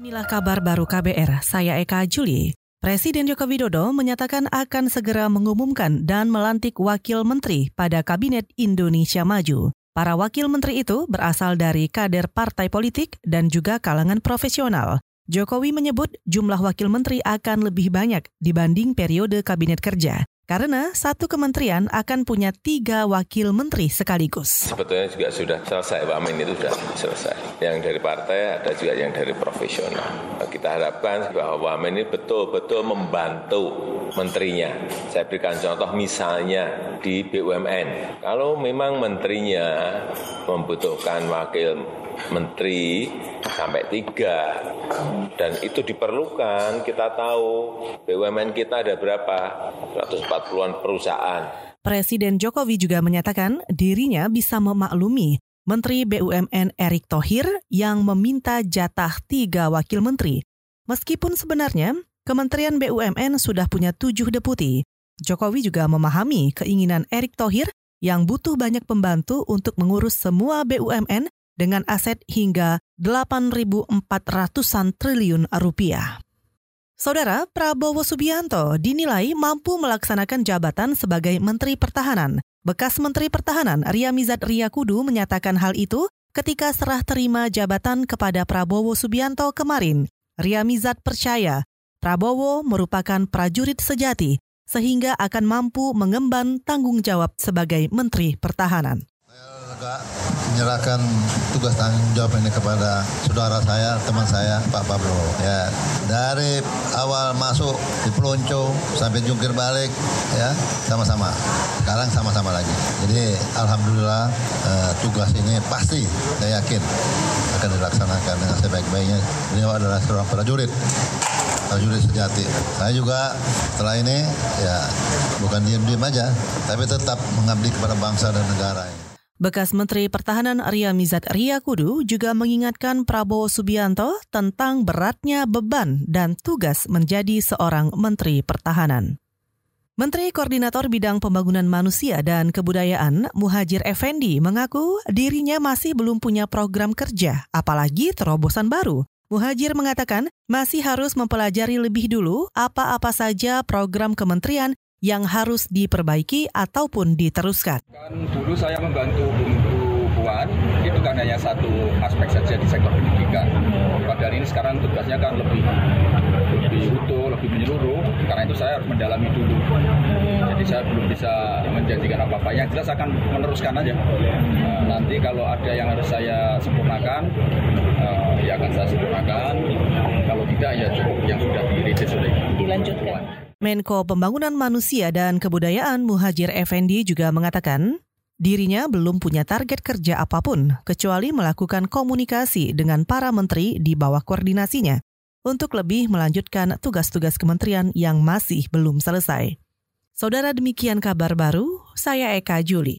Inilah kabar baru KBR, saya Eka Juli. Presiden Joko Widodo menyatakan akan segera mengumumkan dan melantik wakil menteri pada Kabinet Indonesia Maju. Para wakil menteri itu berasal dari kader partai politik dan juga kalangan profesional. Jokowi menyebut jumlah wakil menteri akan lebih banyak dibanding periode kabinet kerja karena satu kementerian akan punya tiga wakil menteri sekaligus. Sebetulnya juga sudah selesai, Pak Amin itu sudah selesai. Yang dari partai ada juga yang dari profesional. Kita harapkan bahwa Pak Amin ini betul-betul membantu menterinya. Saya berikan contoh misalnya di BUMN. Kalau memang menterinya membutuhkan wakil menteri sampai tiga dan itu diperlukan kita tahu BUMN kita ada berapa 140-an perusahaan. Presiden Jokowi juga menyatakan dirinya bisa memaklumi Menteri BUMN Erick Thohir yang meminta jatah tiga wakil menteri. Meskipun sebenarnya Kementerian BUMN sudah punya tujuh deputi, Jokowi juga memahami keinginan Erick Thohir yang butuh banyak pembantu untuk mengurus semua BUMN dengan aset hingga 8.400-an triliun rupiah. Saudara Prabowo Subianto dinilai mampu melaksanakan jabatan sebagai Menteri Pertahanan. Bekas Menteri Pertahanan Ria Mizat Riyakudu menyatakan hal itu ketika serah terima jabatan kepada Prabowo Subianto kemarin. Ria Mizat percaya Prabowo merupakan prajurit sejati sehingga akan mampu mengemban tanggung jawab sebagai Menteri Pertahanan menyerahkan tugas tanggung jawab ini kepada saudara saya, teman saya, Pak Pablo. Ya, dari awal masuk di pelonco sampai jungkir balik, ya sama-sama. Sekarang sama-sama lagi. Jadi alhamdulillah eh, tugas ini pasti saya yakin akan dilaksanakan dengan sebaik-baiknya. Beliau adalah seorang prajurit prajurit sejati. Saya juga setelah ini ya bukan diam-diam aja, tapi tetap mengabdi kepada bangsa dan negara. Bekas Menteri Pertahanan Ria Mizat Riyakudu juga mengingatkan Prabowo Subianto tentang beratnya beban dan tugas menjadi seorang Menteri Pertahanan. Menteri Koordinator Bidang Pembangunan Manusia dan Kebudayaan Muhajir Effendi mengaku dirinya masih belum punya program kerja, apalagi terobosan baru. Muhajir mengatakan masih harus mempelajari lebih dulu apa-apa saja program kementerian yang harus diperbaiki ataupun diteruskan. Kan dulu saya membantu Bu Puan, itu kan hanya satu aspek saja di sektor pendidikan. Padahal ini sekarang tugasnya kan lebih lebih utuh, lebih menyeluruh. Karena itu saya harus mendalami dulu. Jadi saya belum bisa menjanjikan apa-apa. Yang jelas akan meneruskan aja. Nah, nanti kalau ada yang harus saya sempurnakan, uh, ya akan saya sempurnakan. Kalau tidak ya cukup yang sudah dirilis oleh dilanjutkan. Menko Pembangunan Manusia dan Kebudayaan Muhajir Effendi juga mengatakan, dirinya belum punya target kerja apa pun kecuali melakukan komunikasi dengan para menteri di bawah koordinasinya untuk lebih melanjutkan tugas-tugas kementerian yang masih belum selesai. Saudara demikian kabar baru, saya Eka Juli.